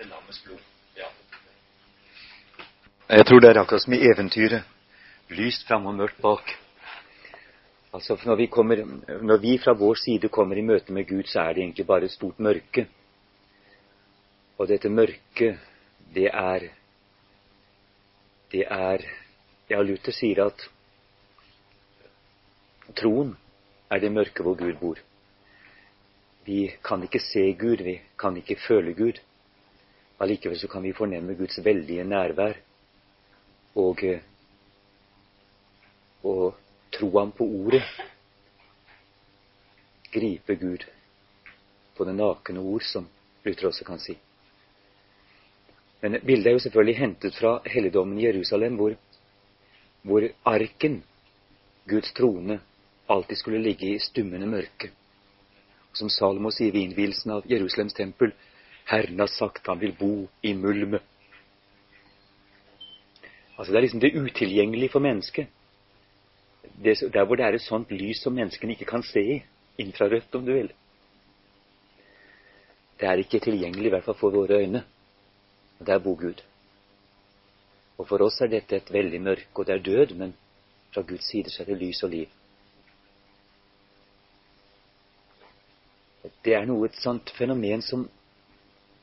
til lammets blod. Ja. Jeg tror det er akkurat som i eventyret. Lyst fram og mørkt bak. Altså, når vi, kommer, når vi fra vår side kommer i møte med Gud, så er det egentlig bare et stort mørke. Og dette mørket, det er Det er Ja, Luther sier at troen er det mørke hvor Gud bor. Vi kan ikke se Gud, vi kan ikke føle Gud. Allikevel så kan vi fornemme Guds veldige nærvær og, og tro ham på ordet. Gripe Gud på det nakne ord, som Luther også kan si. Men bildet er jo selvfølgelig hentet fra helligdommen i Jerusalem, hvor, hvor arken, Guds trone, alltid skulle ligge i stummende mørke. Som Salomo sier ved innvielsen av Jerusalems tempel, Herren har sagt han vil bo i mulmet. Altså Det er liksom det utilgjengelige for mennesket. Det, der hvor det er et sånt lys som menneskene ikke kan se i. Infrarødt, om du vil. Det er ikke tilgjengelig, i hvert fall for våre øyne. Og der bor Gud. Og for oss er dette et veldig mørke, og det er død, men fra Guds side så er det lys og liv. Det er noe et sånt fenomen som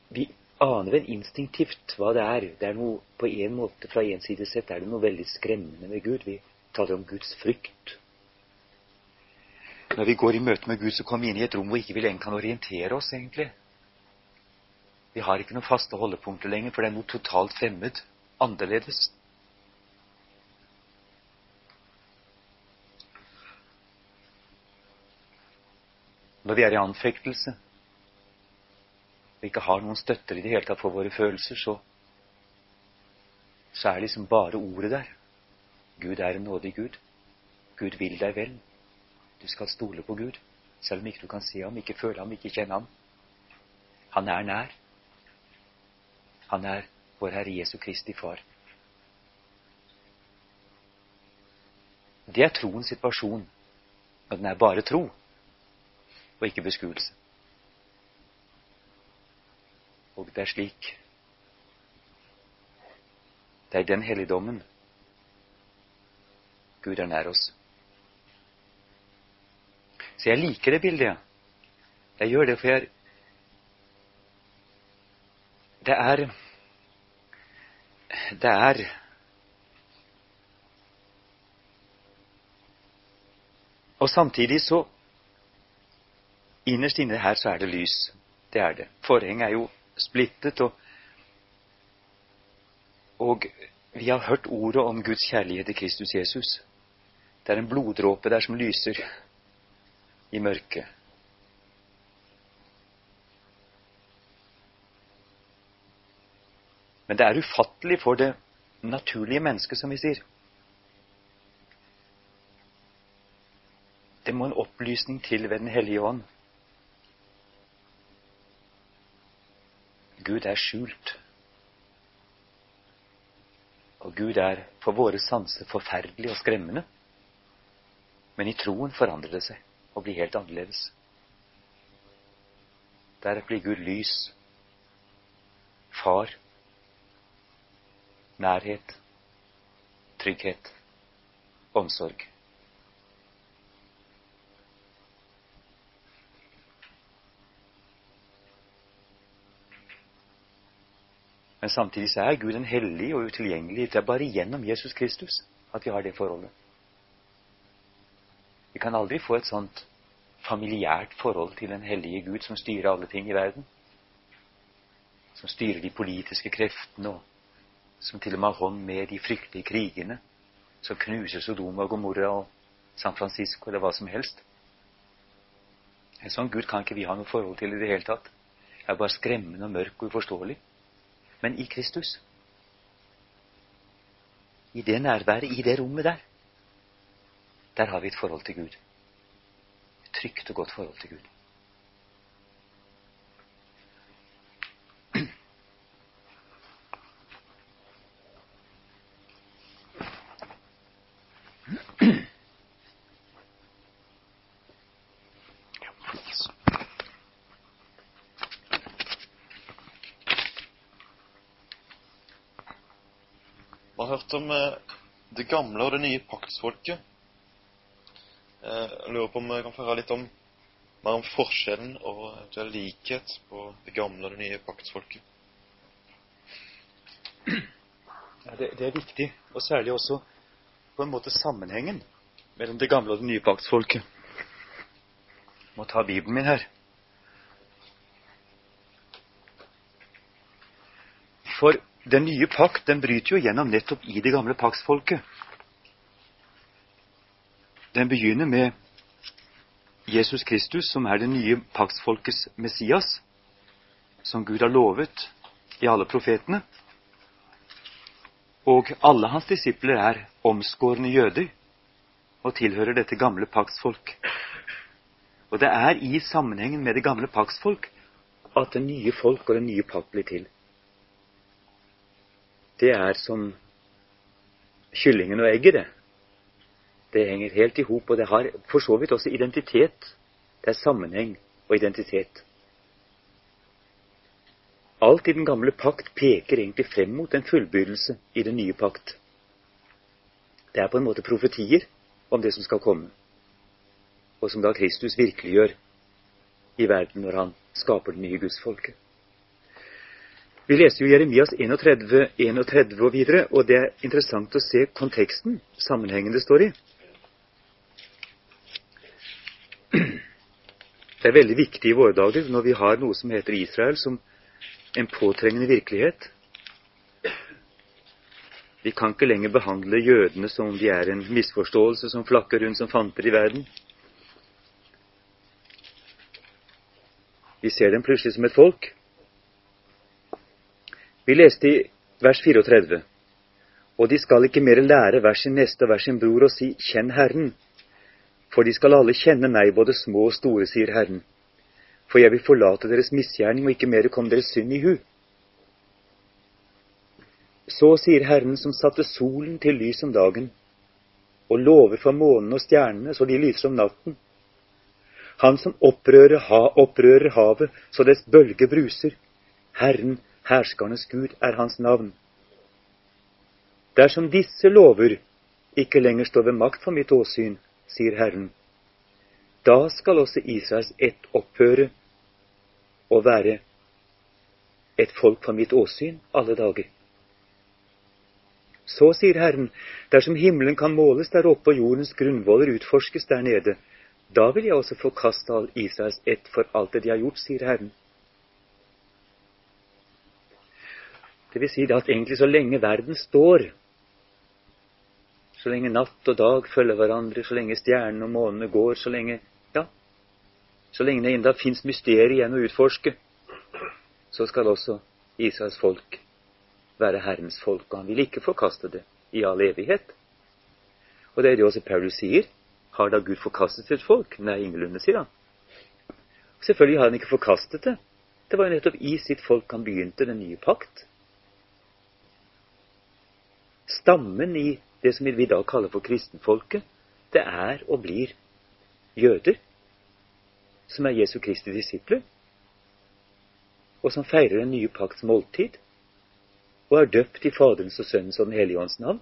vi aner vel instinktivt hva det er. Det er noe på en måte, Fra en side sett er det noe veldig skremmende med Gud. Vi taler om Guds frykt. Når vi går i møte med Gud, så kommer vi inn i et rom hvor ikke vi lenger kan orientere oss, egentlig. Vi har ikke noen faste holdepunkter lenger, for det er noe totalt fremmed, annerledes. Når vi er i anfektelse og ikke har noen støtter i det hele tatt for våre følelser, så, så er liksom bare ordet der. Gud er en nådig Gud. Gud vil deg vel. Du skal stole på Gud, selv om ikke du kan se ham, ikke føle ham, ikke kjenne ham. Han er nær. Han er vår Herre Jesu Kristi Far. Det er troens situasjon når den er bare tro og ikke beskuelse. Og det er slik Det er den helligdommen Gud er nær oss. Så jeg liker det bildet. Jeg gjør det, for jeg Det er Det er Og samtidig så Innerst inne her så er det lys. Det er det. Forhenget er jo splittet, og, og vi har hørt ordet om Guds kjærlighet i Kristus Jesus. Det er en bloddråpe der som lyser i mørket. Men det er ufattelig for det naturlige mennesket, som vi sier. Det må en opplysning til ved Den hellige ånd. Gud er skjult. Og Gud er for våre sanser forferdelig og skremmende. Men i troen forandrer det seg og blir helt annerledes. Der blir Gud lys, far, nærhet, trygghet, omsorg. Men samtidig så er Gud en hellig og utilgjengelig. Det er bare gjennom Jesus Kristus at vi har det forholdet. Vi kan aldri få et sånt familiært forhold til den hellige Gud som styrer alle ting i verden. Som styrer de politiske kreftene, og som til og med har hånd med de fryktelige krigene som knuser Sodoma og Gomorra og San Francisco eller hva som helst. En sånn Gud kan ikke vi ha noe forhold til i det hele tatt. Det er bare skremmende og mørk og uforståelig men i Kristus. I det nærværet, i det rommet der. Der har vi et forhold til Gud. Et trygt og godt forhold til Gud. Man har hørt om eh, det gamle og det nye paktsfolket. Eh, Jeg lurer på om jeg kan få høre litt om mer om forskjellen og eventuell likhet på det gamle og det nye paktsfolket. Ja, det, det er viktig, og særlig også på en måte sammenhengen mellom det gamle og det nye paktsfolket. Jeg må ta Bibelen min her. For den nye pakt den bryter jo gjennom nettopp i det gamle paktsfolket. Den begynner med Jesus Kristus, som er det nye paktsfolkets Messias, som Gud har lovet i alle profetene. Og alle hans disipler er omskårne jøder og tilhører dette gamle paktsfolk. Og det er i sammenhengen med det gamle paktsfolk at det nye folk og den nye pakt blir til. Det er som kyllingen og egget, det. Det henger helt i hop, og det har for så vidt også identitet. Det er sammenheng og identitet. Alt i den gamle pakt peker egentlig frem mot en fullbyrdelse i den nye pakt. Det er på en måte profetier om det som skal komme, og som da Kristus virkeliggjør i verden når han skaper det nye gudsfolket. Vi leser jo Jeremias 31, 31 og videre, og det er interessant å se konteksten, sammenhengen det står i. Det er veldig viktig i våre dager når vi har noe som heter Israel som en påtrengende virkelighet. Vi kan ikke lenger behandle jødene som om de er en misforståelse som flakker rundt som fanter i verden. Vi ser dem plutselig som et folk. Vi leste i vers 34. Og de skal ikke mer lære hver sin neste og hver sin bror og si Kjenn Herren. For de skal alle kjenne meg, både små og store, sier Herren. For jeg vil forlate deres misgjerning og ikke mer komme deres synd i hu. Så sier Herren som satte solen til lys om dagen, og lover for månen og stjernene så de lyser om natten. Han som opprører, ha, opprører havet så dets bølger bruser. Herren, herskernes Gud, er hans navn. Dersom disse lover ikke lenger står ved makt for mitt åsyn, sier Herren, da skal også Israels ett opphøre å være et folk for mitt åsyn alle dager. Så sier Herren, dersom himmelen kan måles der oppe og jordens grunnvoller utforskes der nede, da vil jeg også forkaste all Israels ett for alt det de har gjort, sier Herren. Det vil si at egentlig så lenge verden står, så lenge natt og dag følger hverandre, så lenge stjernene og månene går, så lenge ja, så lenge det enda fins mysterier igjen å utforske, så skal også Israels folk være Herrens folk, og han vil ikke forkaste det i all evighet. Og det er det også Paulus sier. Har da Gud forkastet sitt folk? Nei, ingenlunde, sier han. Selvfølgelig har han ikke forkastet det. Det var jo nettopp i sitt folk han begynte den nye pakt. Stammen i det som vi i dag kaller for kristenfolket, det er og blir jøder, som er Jesu Kristi disipler, og som feirer den nye pakts måltid, og er døpt i Faderens og Sønnens og Den hellige ånds navn.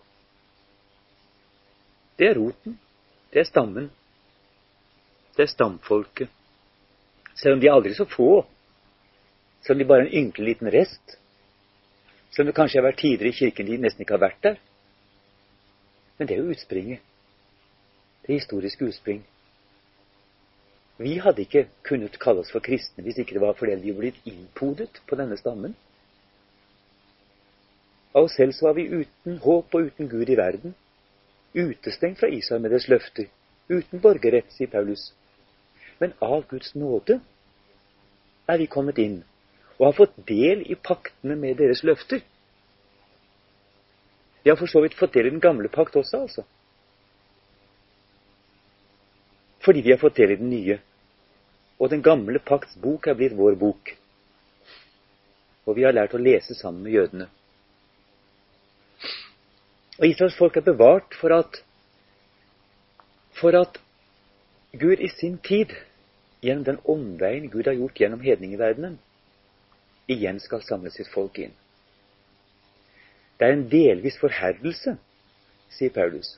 Det er roten. Det er stammen. Det er stamfolket. Selv om de er aldri så få, selv om de bare er en ynkelig liten rest, selv om det kanskje har vært tidligere i kirken de nesten ikke har vært der. Men det er jo utspringet. Det historiske utspring. Vi hadde ikke kunnet kalle oss for kristne hvis ikke det var fordi vi ble innpodet på denne stammen. Av oss selv så var vi uten håp og uten Gud i verden, utestengt fra Israel med dets løfter, uten borgerrett, sier Paulus. Men av Guds nåde er vi kommet inn og har fått del i paktene med deres løfter. Vi har for så vidt fått del i den gamle pakt også, altså. Fordi vi har fått del i den nye. Og den gamle pakts bok er blitt vår bok. Og vi har lært å lese sammen med jødene. Og Israels folk er bevart for at, for at Gud i sin tid, gjennom den omveien Gud har gjort gjennom hedningverdenen, igjen skal samle sitt folk inn. Det er en delvis forherdelse, sier Paulus.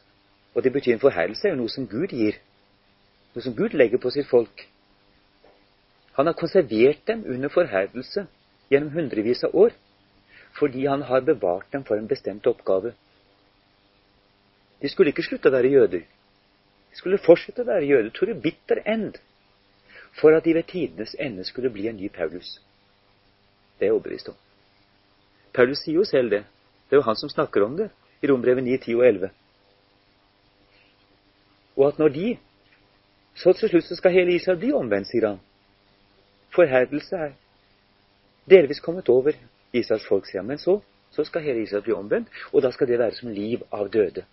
Og det betyr en forherdelse er jo noe som Gud gir. Noe som Gud legger på sitt folk. Han har konservert dem under forherdelse gjennom hundrevis av år fordi han har bevart dem for en bestemt oppgave. De skulle ikke slutte å være jøder. De skulle fortsette å være jøder to the bitter end, for at de ved tidenes ende skulle bli en ny Paulus. Det er jeg overbevist om. Paulus sier jo selv det. Det er jo han som snakker om det i Rombrevet 9, 10 og 11. Og at når de Så til slutt så skal hele Israel bli omvendt, sier han. Forherdelse er delvis kommet over Israels folk, sier han. Men så, så skal hele Israel bli omvendt, og da skal det være som liv av døde.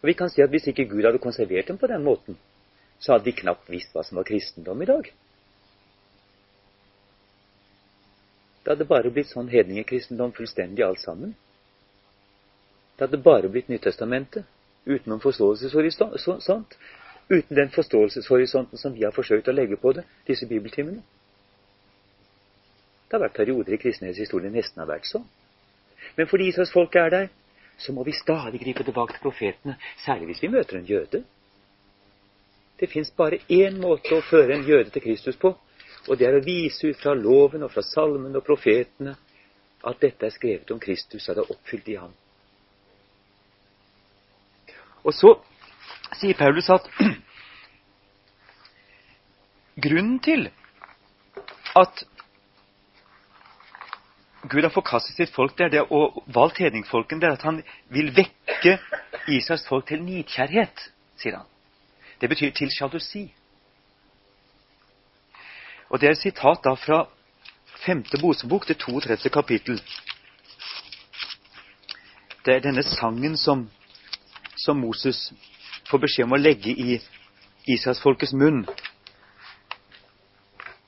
Og Vi kan si at hvis ikke Gud hadde konservert dem på den måten, så hadde de knapt visst hva som var kristendom i dag. Det hadde bare blitt sånn hedningekristendom fullstendig alt sammen. Det hadde bare blitt Nyttestamentet, utenom forståelseshorisont, uten den forståelseshorisonten som vi har forsøkt å legge på det, disse bibeltimene. Det har vært perioder i kristenhetshistorien nesten har vært sånn. Men fordi Israels folk er der, så må vi stadig gripe tilbake til profetene, særlig hvis vi møter en jøde. Det fins bare én måte å føre en jøde til Kristus på, og det er å vise ut fra loven og fra salmen og profetene at dette er skrevet om Kristus, at det er oppfylt i ham. Og så sier Paulus at grunnen til at Gud har forkastet sitt folk det er det, og valgt hedningfolken, det er at han vil vekke Israels folk til nidkjærhet, sier han. Det betyr til sjalusi. Og Det er et sitat da fra 5. Mosebok, det 32. kapittel. Det er denne sangen som, som Moses får beskjed om å legge i Israelsfolkets munn.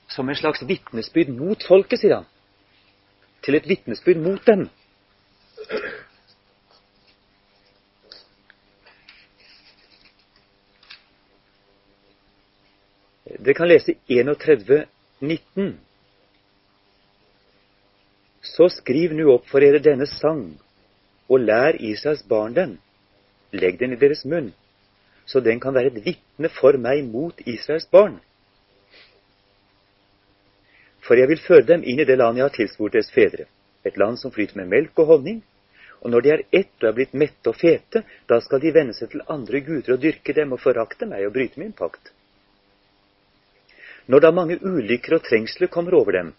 Som en slags vitnesbyrd mot folket, sier han til et vitnesbyrd mot dem. Dere kan lese 31,19. Så skriv nu opp for dere denne sang, og lær Israels barn den. Legg den i deres munn, så den kan være et vitne for meg mot Israels barn for jeg vil føre dem inn i det landet jeg har tilsvort deres fedre, et land som flyter med melk og honning. Og når de er ett og er blitt mette og fete, da skal de vende seg til andre guder og dyrke dem og forakte meg og bryte min pakt. Når da mange ulykker og trengsler kommer over dem,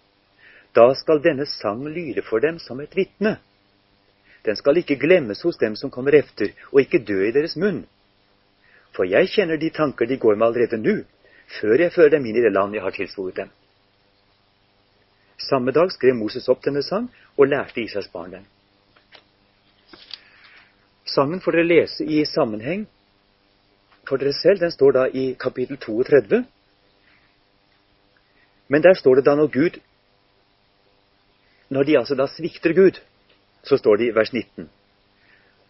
da skal denne sang lyde for dem som et vitne. Den skal ikke glemmes hos dem som kommer efter, og ikke dø i deres munn. For jeg kjenner de tanker de går med allerede nå, før jeg fører dem inn i det land jeg har tilsvoret dem. Samme dag skrev Moses opp denne sang og lærte Israels barn den. Sangen får dere lese i sammenheng for dere selv. Den står da i kapittel 32. Men der står det da når Gud Når de altså da svikter Gud, så står det i vers 19.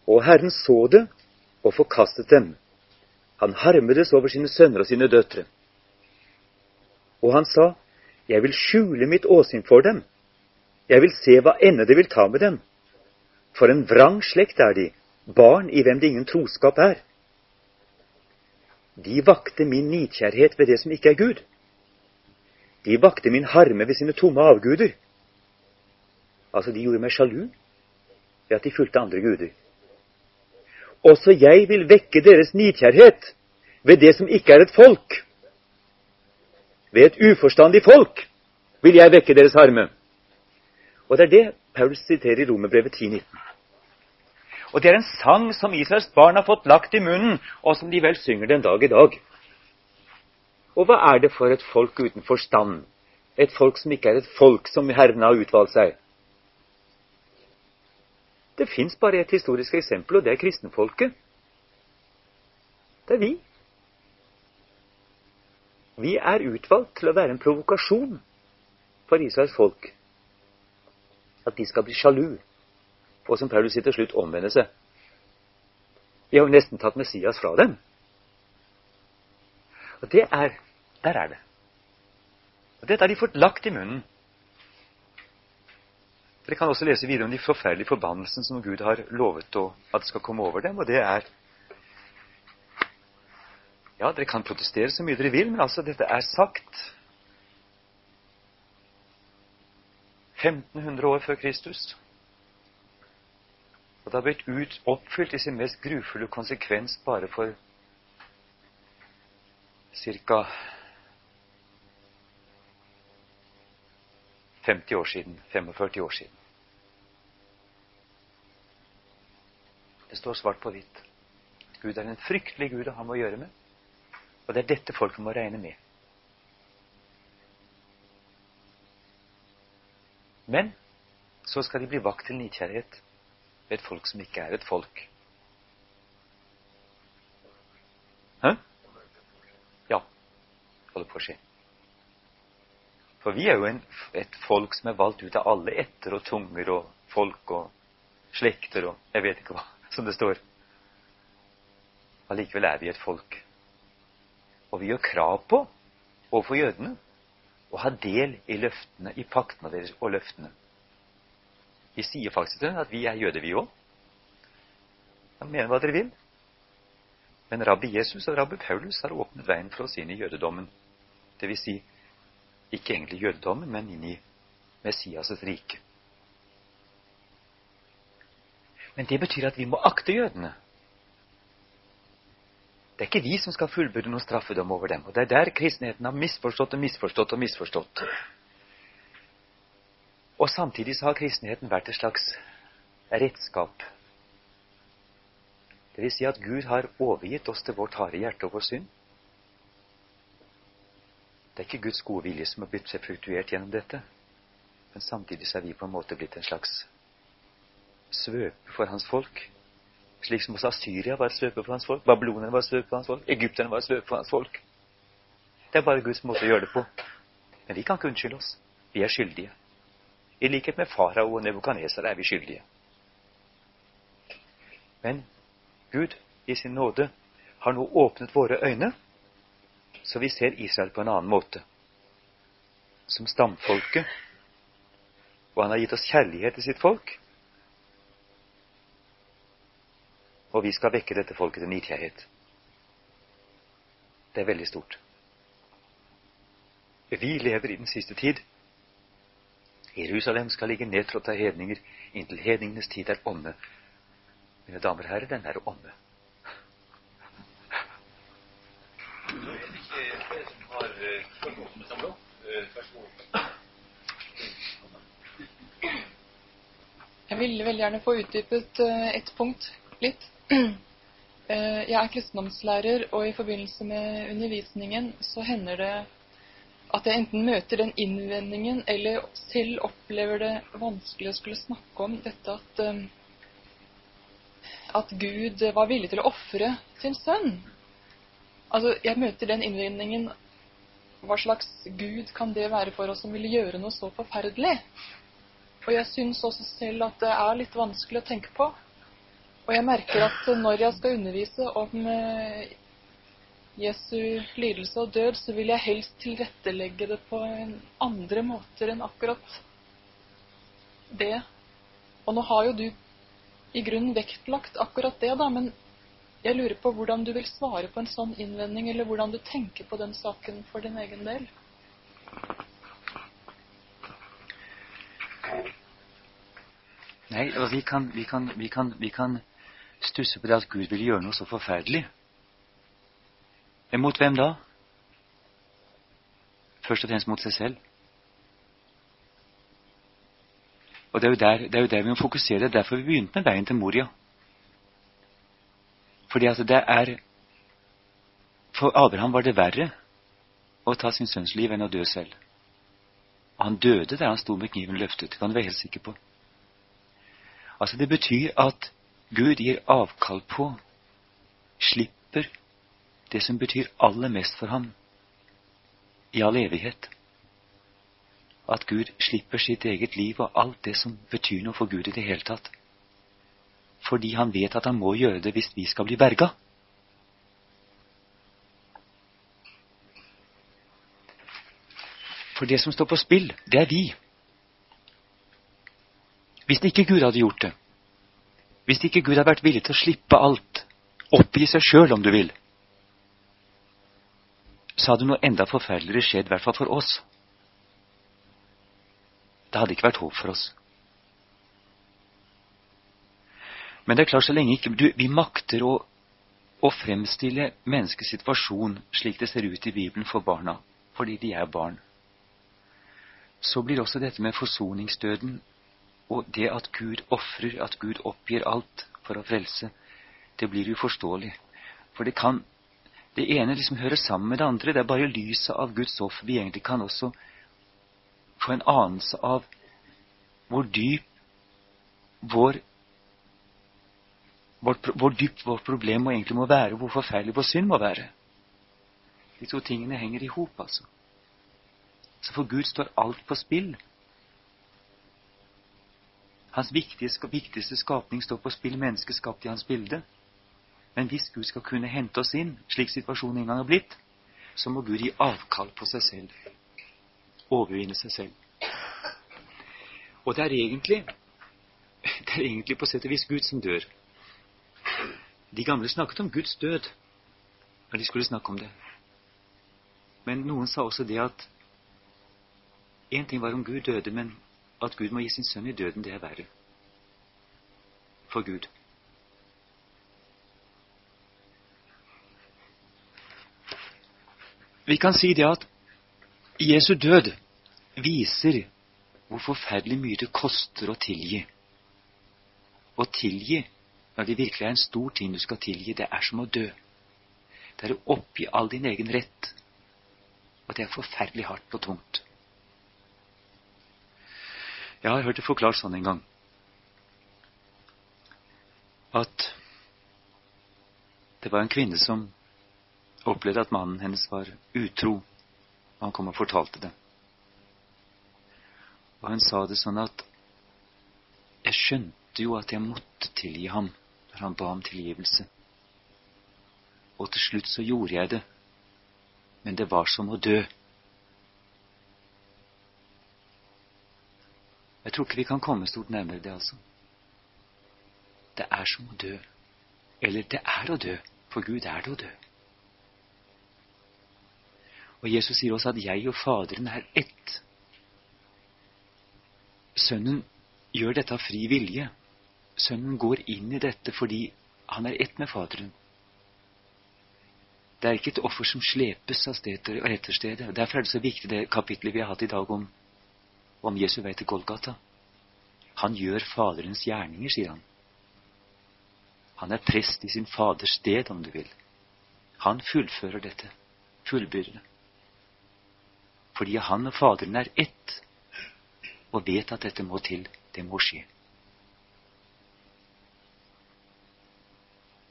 Og Herren så det og forkastet dem. Han harmedes over sine sønner og sine døtre. Og han sa, jeg vil skjule mitt åsyn for dem. Jeg vil se hva ende det vil ta med dem. For en vrang slekt er de, barn i hvem det ingen troskap er. De vakte min nidkjærhet ved det som ikke er Gud. De vakte min harme ved sine tomme avguder. Altså, de gjorde meg sjalu ved at de fulgte andre guder. Også jeg vil vekke deres nidkjærhet ved det som ikke er et folk. Ved et uforstandig folk vil jeg vekke deres harme. Og det er det Paulus siterer i Romerbrevet 10,19. Og det er en sang som Israels barn har fått lagt i munnen, og som de vel synger den dag i dag. Og hva er det for et folk uten forstand? Et folk som ikke er et folk som Herren har utvalgt seg. Det fins bare et historisk eksempel, og det er kristenfolket. Det er vi. Vi er utvalgt til å være en provokasjon for Israels folk. At de skal bli sjalu, og som Paulus sier til slutt, omvende seg. Vi har jo nesten tatt Messias fra dem. Og det er Der er det. Og dette har de fått lagt i munnen. Dere kan også lese videre om de forferdelige forbannelsene som Gud har lovet å, at skal komme over dem. Og det er Ja, dere kan protestere så mye dere vil, men altså, dette er sagt 1500 år før Kristus. Og det har blitt ut, oppfylt i sin mest grufulle konsekvens bare for ca. 50 år siden, 45 år siden. Det står svart på hvitt. Gud er en fryktelig Gud å ha med å gjøre med. Og det er dette folket må regne med. Men så skal de bli vakt til nidkjærhet ved et folk som ikke er et folk. Hæ? Ja. Holder på å skje. For vi er jo en, et folk som er valgt ut av alle etter og tunger og folk og slekter og jeg vet ikke hva, som det står. Allikevel er vi et folk. Og vi gjør krav på overfor jødene å ha del i løftene, i paktene deres og løftene. Vi sier faktisk til dem at vi er jøder, vi òg. Mener hva dere vil. Men rabbi Jesus og rabbi Paulus har åpnet veien for oss inn i jødedommen. Det vil si ikke egentlig jødedommen, men inn i Messias' rike. Men det betyr at vi må akte jødene. Det er ikke vi som skal fullbyrde noen straffedom over dem. Og det er der kristenheten har misforstått og misforstått og misforstått. Og samtidig så har kristenheten vært et slags redskap. Det vil si at Gud har overgitt oss til vårt harde hjerte og vår synd. Det er ikke Guds gode vilje som har blitt effektuert gjennom dette. Men samtidig så er vi på en måte blitt en slags svøpe for hans folk. Slik som også Syria var et svøpe for hans folk, babylonerne var et svøpe for hans folk, egypterne var et svøpe for hans folk. Det er bare Guds måte å gjøre det på. Men vi kan ikke unnskylde oss. Vi er skyldige. I likhet med farao og Nebukadneser er vi skyldige. Men Gud i sin nåde har nå åpnet våre øyne, så vi ser Israel på en annen måte. Som stamfolket. Og han har gitt oss kjærlighet til sitt folk. Og vi skal vekke dette folket til nidkjærhet. Det er veldig stort. Vi lever i den siste tid. Jerusalem skal ligge nedtrådt av hedninger inntil hedningenes tid er omme. Mine damer og herrer, den er omme. Jeg ville veldig gjerne få utdypet eh, et punkt litt. Eh, jeg er kristendomslærer, og i forbindelse med undervisningen så hender det at jeg enten møter den innvendingen, eller selv opplever det vanskelig å skulle snakke om dette at, eh, at Gud var villig til å ofre sin sønn. Altså, jeg møter den innvendingen Hva slags Gud kan det være for oss som vil gjøre noe så forferdelig? Og jeg syns også selv at det er litt vanskelig å tenke på. Og jeg merker at når jeg skal undervise om eh, Jesu lidelse og død, så vil jeg helst tilrettelegge det på andre måter enn akkurat det. Og nå har jo du i grunnen vektlagt akkurat det, da, men jeg lurer på hvordan du vil svare på en sånn innvending, eller hvordan du tenker på den saken for din egen del. Nei, vi kan, vi kan, vi kan, vi kan stusse på det at Gud ville gjøre noe så forferdelig. Mot hvem da? Først og fremst mot seg selv. Og det er, der, det er jo der, vi må fokusere. Det er derfor vi begynte med veien til Moria. Fordi at det er For Abraham var det verre å ta sin sønns liv enn å dø selv. Han døde der han sto med kniven løftet. Det kan du være helt sikker på. Altså Det betyr at Gud gir avkall på, slipper det som betyr aller mest for ham i all evighet. At Gud slipper sitt eget liv og alt det som betyr noe for Gud i det hele tatt. Fordi han vet at han må gjøre det hvis vi skal bli berga. For det som står på spill, det er vi. Hvis ikke Gud hadde gjort det, hvis ikke Gud hadde vært villig til å slippe alt, oppgi seg sjøl om du vil, så hadde noe enda forferdeligere skjedd, i hvert fall for oss. Det hadde ikke vært håp for oss. Men det er klart, så lenge ikke du, vi makter å, å fremstille menneskets situasjon slik det ser ut i Bibelen for barna, fordi de er barn, så blir også dette med forsoningsdøden og det at Gud ofrer, at Gud oppgir alt for å frelse, det blir uforståelig. For det kan Det ene liksom hører sammen med det andre. Det er bare lyset av Guds offer vi egentlig kan også få en anelse av hvor dyp vår hvor, hvor dypt vårt problem egentlig må være, hvor forferdelig vår synd må være. De to tingene henger i hop, altså. Så for Gud står alt på spill. Hans viktigste, viktigste skapning står på spill, mennesket skapt i hans bilde. Men hvis Gud skal kunne hente oss inn, slik situasjonen en gang har blitt, så må Gud gi avkall på seg selv. Overvinne seg selv. Og det er egentlig det er egentlig på sett og vis Gud som dør. De gamle snakket om Guds død når de skulle snakke om det. Men noen sa også det at én ting var om Gud døde, men at Gud må gi sin sønn i døden, det er verre. For Gud. Vi kan si det at Jesu død viser hvor forferdelig mye det koster å tilgi. Å tilgi, når det virkelig er en stor ting du skal tilgi, det er som å dø. Det er å oppgi all din egen rett. Og det er forferdelig hardt og tungt. Jeg har hørt det forklart sånn en gang at det var en kvinne som opplevde at mannen hennes var utro, og han kom og fortalte det. Og hun sa det sånn at jeg skjønte jo at jeg måtte tilgi ham når han ba om tilgivelse. Og til slutt så gjorde jeg det, men det var som å dø. Jeg tror ikke vi kan komme stort nærmere det, altså. Det er som å dø. Eller det er å dø. For Gud er det å dø. Og Jesus sier også at jeg og Faderen er ett. Sønnen gjør dette av fri vilje. Sønnen går inn i dette fordi han er ett med Faderen. Det er ikke et offer som slepes av stedet og etter stedet. Derfor er det så viktig det kapitlet vi har hatt i dag om om Jesu vei til Golgata. Han gjør Faderens gjerninger, sier han. Han er prest i sin Faders sted, om du vil. Han fullfører dette, fullbyrder. Fordi han og Faderen er ett, og vet at dette må til, det må skje.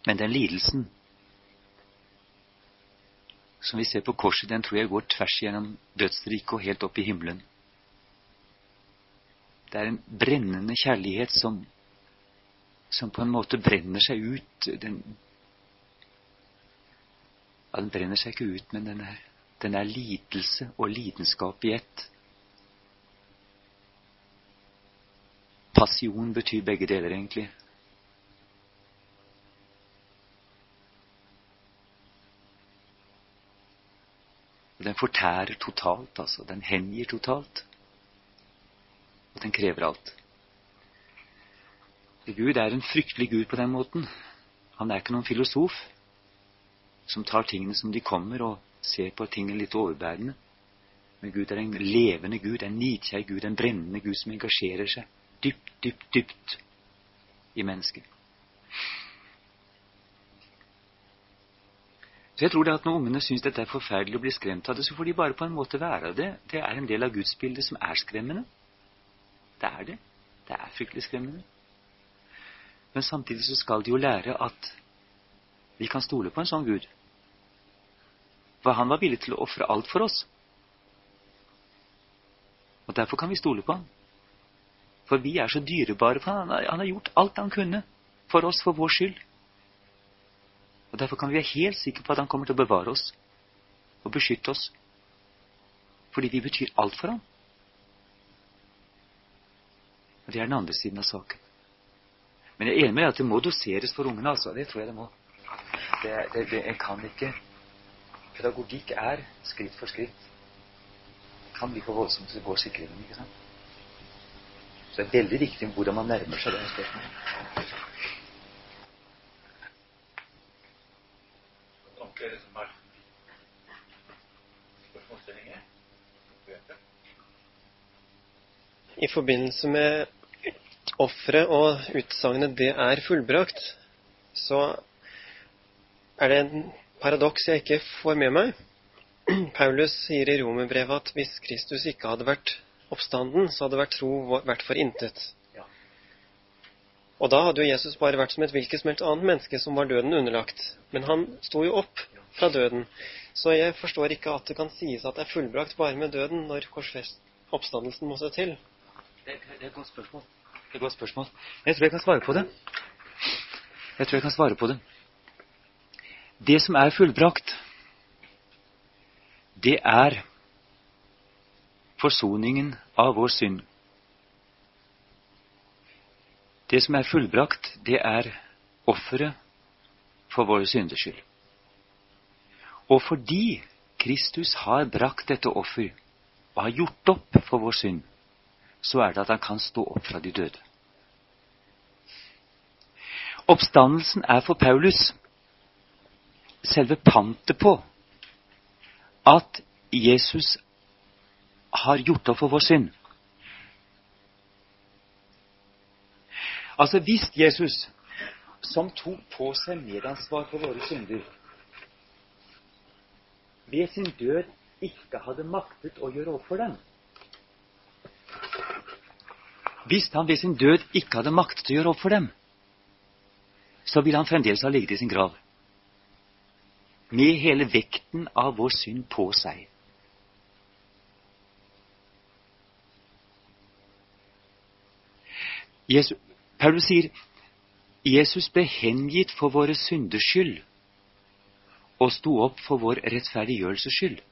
Men den lidelsen som vi ser på korset, den tror jeg går tvers gjennom dødsriket og helt opp i himmelen. Det er en brennende kjærlighet som, som på en måte brenner seg ut. Den, ja, den brenner seg ikke ut, men den er, den er lidelse og lidenskap i ett. Passion betyr begge deler, egentlig. Den fortærer totalt, altså. Den hengir totalt. Og den krever alt. Gud er en fryktelig Gud på den måten. Han er ikke noen filosof som tar tingene som de kommer, og ser på tingene litt overbærende. Men Gud er en levende Gud, en nidkjær Gud, en brennende Gud som engasjerer seg dypt, dypt, dypt i mennesket. Så jeg tror det at når ungene syns dette er forferdelig å bli skremt av det, så får de bare på en måte være det. Det er en del av gudsbildet som er skremmende. Det er det. Det er fryktelig skremmende. Men samtidig så skal de jo lære at vi kan stole på en sånn Gud. For han var villig til å ofre alt for oss. Og derfor kan vi stole på han. For vi er så dyrebare, for han han har gjort alt han kunne for oss, for vår skyld. Og Derfor kan vi være helt sikre på at han kommer til å bevare oss og beskytte oss. Fordi vi betyr alt for ham. Og Det er den andre siden av saken. Men jeg er enig med at det må doseres for ungene. altså. Det tror jeg det må. Det, det, det, en kan ikke Pedagogikk er skritt for skritt. Det kan bli for voldsomt hvis det går inn. ikke sant? Så det er veldig viktig hvordan man nærmer seg det spørsmålet. I forbindelse med offeret og utsagnet 'det er fullbrakt', så er det en paradoks jeg ikke får med meg. Paulus sier i romerbrevet at hvis Kristus ikke hadde vært oppstanden, så hadde vært tro vært for intet. Og da hadde jo Jesus bare vært som et hvilket som helst annet menneske som var døden underlagt. Men han sto jo opp fra døden. Så jeg forstår ikke at det kan sies at det er fullbrakt bare med døden, når korsfest oppstandelsen må se til. Det, det er et godt spørsmål. Det er et godt spørsmål. Jeg tror jeg kan svare på det. Jeg tror jeg kan svare på det. Det som er fullbrakt, det er forsoningen av vår synd. Det som er fullbrakt, det er offeret for våre synders skyld. Og fordi Kristus har brakt dette offer og har gjort opp for vår synd, så er det at han kan stå opp fra de døde. Oppstandelsen er for Paulus selve pantet på at Jesus har gjort opp for vår synd. Altså hvis Jesus, som tok på seg medansvar for våre synder, ved sin død ikke hadde maktet å gjøre opp for dem Hvis han ved sin død ikke hadde maktet å gjøre opp for dem, så ville han fremdeles ha ligget i sin grav med hele vekten av vår synd på seg. Jesus, Paulus sier Jesus ble hengitt for våre synders skyld og sto opp for vår rettferdiggjørelses skyld.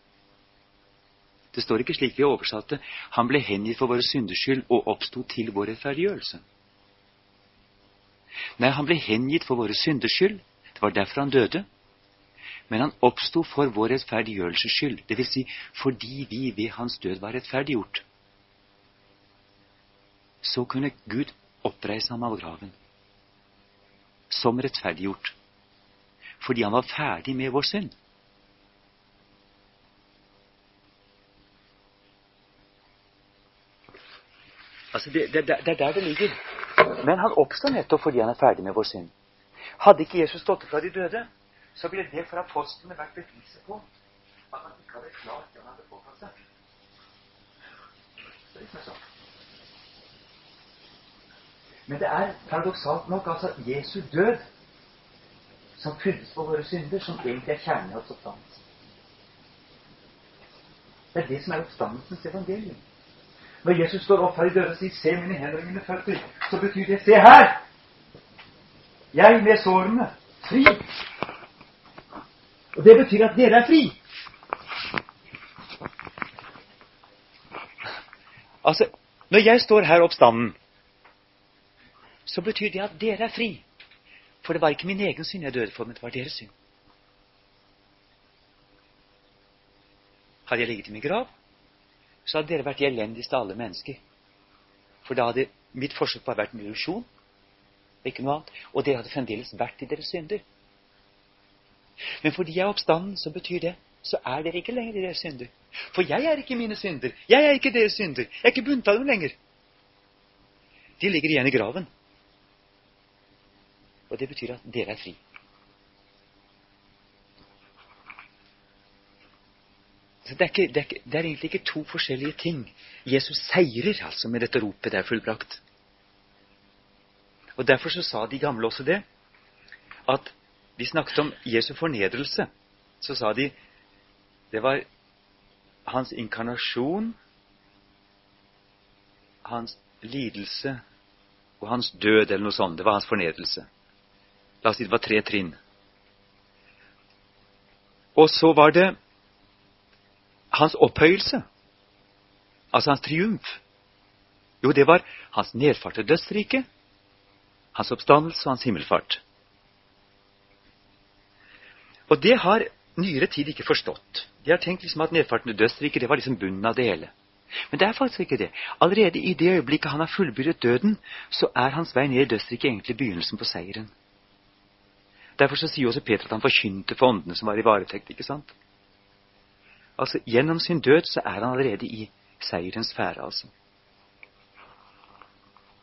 Det står ikke slik vi har oversatt det. Han ble hengitt for våre synders skyld og oppsto til vår rettferdiggjørelse. Nei, han ble hengitt for våre synders skyld. Det var derfor han døde. Men han oppsto for vår rettferdiggjørelses skyld, dvs. Si fordi vi ved hans død var rettferdiggjort. Så kunne Gud oppreise ham av graven som rettferdiggjort fordi han var ferdig med vår synd. Altså, det, det, det, er der det ligger. Men han oppstår nettopp fordi han er ferdig med vår synd. Hadde ikke Jesus stått fra de døde, så ville det for apostlene vært beviset på at han ikke hadde klart det han hadde påtatt seg. Det er sånn. Men det er paradoksalt nok altså Jesu død som fylles på våre synder, som egentlig er kjernen i hans oppstandelse. Det er det som er oppstandelsens evangelium. Når Jesus står opp her i døra og sier 'Se mine hender og mine føtter', så betyr det 'Se her! Jeg med sårene. Fri!' Og det betyr at dere er fri. Altså, når jeg står her oppstanden, så betyr det at dere er fri. For det var ikke min egen synd jeg døde for, men det var deres synd. Hadde jeg ligget i min grav, så hadde dere vært de elendigste av alle mennesker. For da hadde mitt forsøk bare vært en illusjon, ikke noe annet. Og dere hadde fremdeles vært i deres synder. Men fordi jeg er oppstanden, så betyr det så er dere ikke lenger i deres synder. For jeg er ikke mine synder. Jeg er ikke deres synder. Jeg er ikke bundet av dem lenger. De ligger igjen i graven. Og det betyr at dere er fri. Så det er, ikke, det, er ikke, det er, egentlig ikke to forskjellige ting. Jesus seirer altså med dette ropet 'det er fullbrakt'. Og Derfor så sa de gamle også det, at de snakket om Jesu fornedrelse. Så sa de det var hans inkarnasjon, hans lidelse og hans død, eller noe sånt. Det var hans fornedrelse. La oss si det var tre trinn. Og så var det hans opphøyelse, altså hans triumf. Jo, det var hans nedfart til dødsriket, hans oppstandelse og hans himmelfart. Og det har nyere tid ikke forstått. De har tenkt liksom at nedfarten til dødsriket det var liksom bunnen av det hele. Men det er faktisk ikke det. Allerede i det øyeblikket han har fullbyrdet døden, så er hans vei ned i dødsriket egentlig begynnelsen på seieren. Derfor så sier også Peter at han forkynte for åndene som var i varetekt. ikke sant? Altså, Gjennom sin død så er han allerede i seierens fære, altså.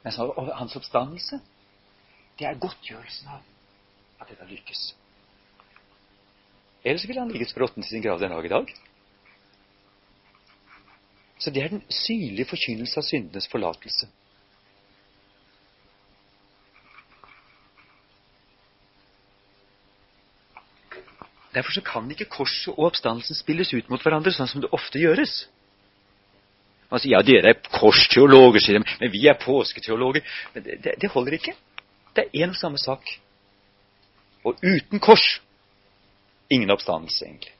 Men så, og hans oppstandelse, det er godtgjørelsen av at dette lykkes. Ellers ville han ligget språtten til sin grav den dag i dag. Så det er den synlige forkynnelse av syndenes forlatelse. Derfor kan ikke korset og oppstandelsen spilles ut mot hverandre, sånn som det ofte gjøres. Man sier ja, dere er korsteologer, sier de, men vi er påsketeologer. Men det, det, det holder ikke. Det er én og samme sak. Og uten kors ingen oppstandelse, egentlig.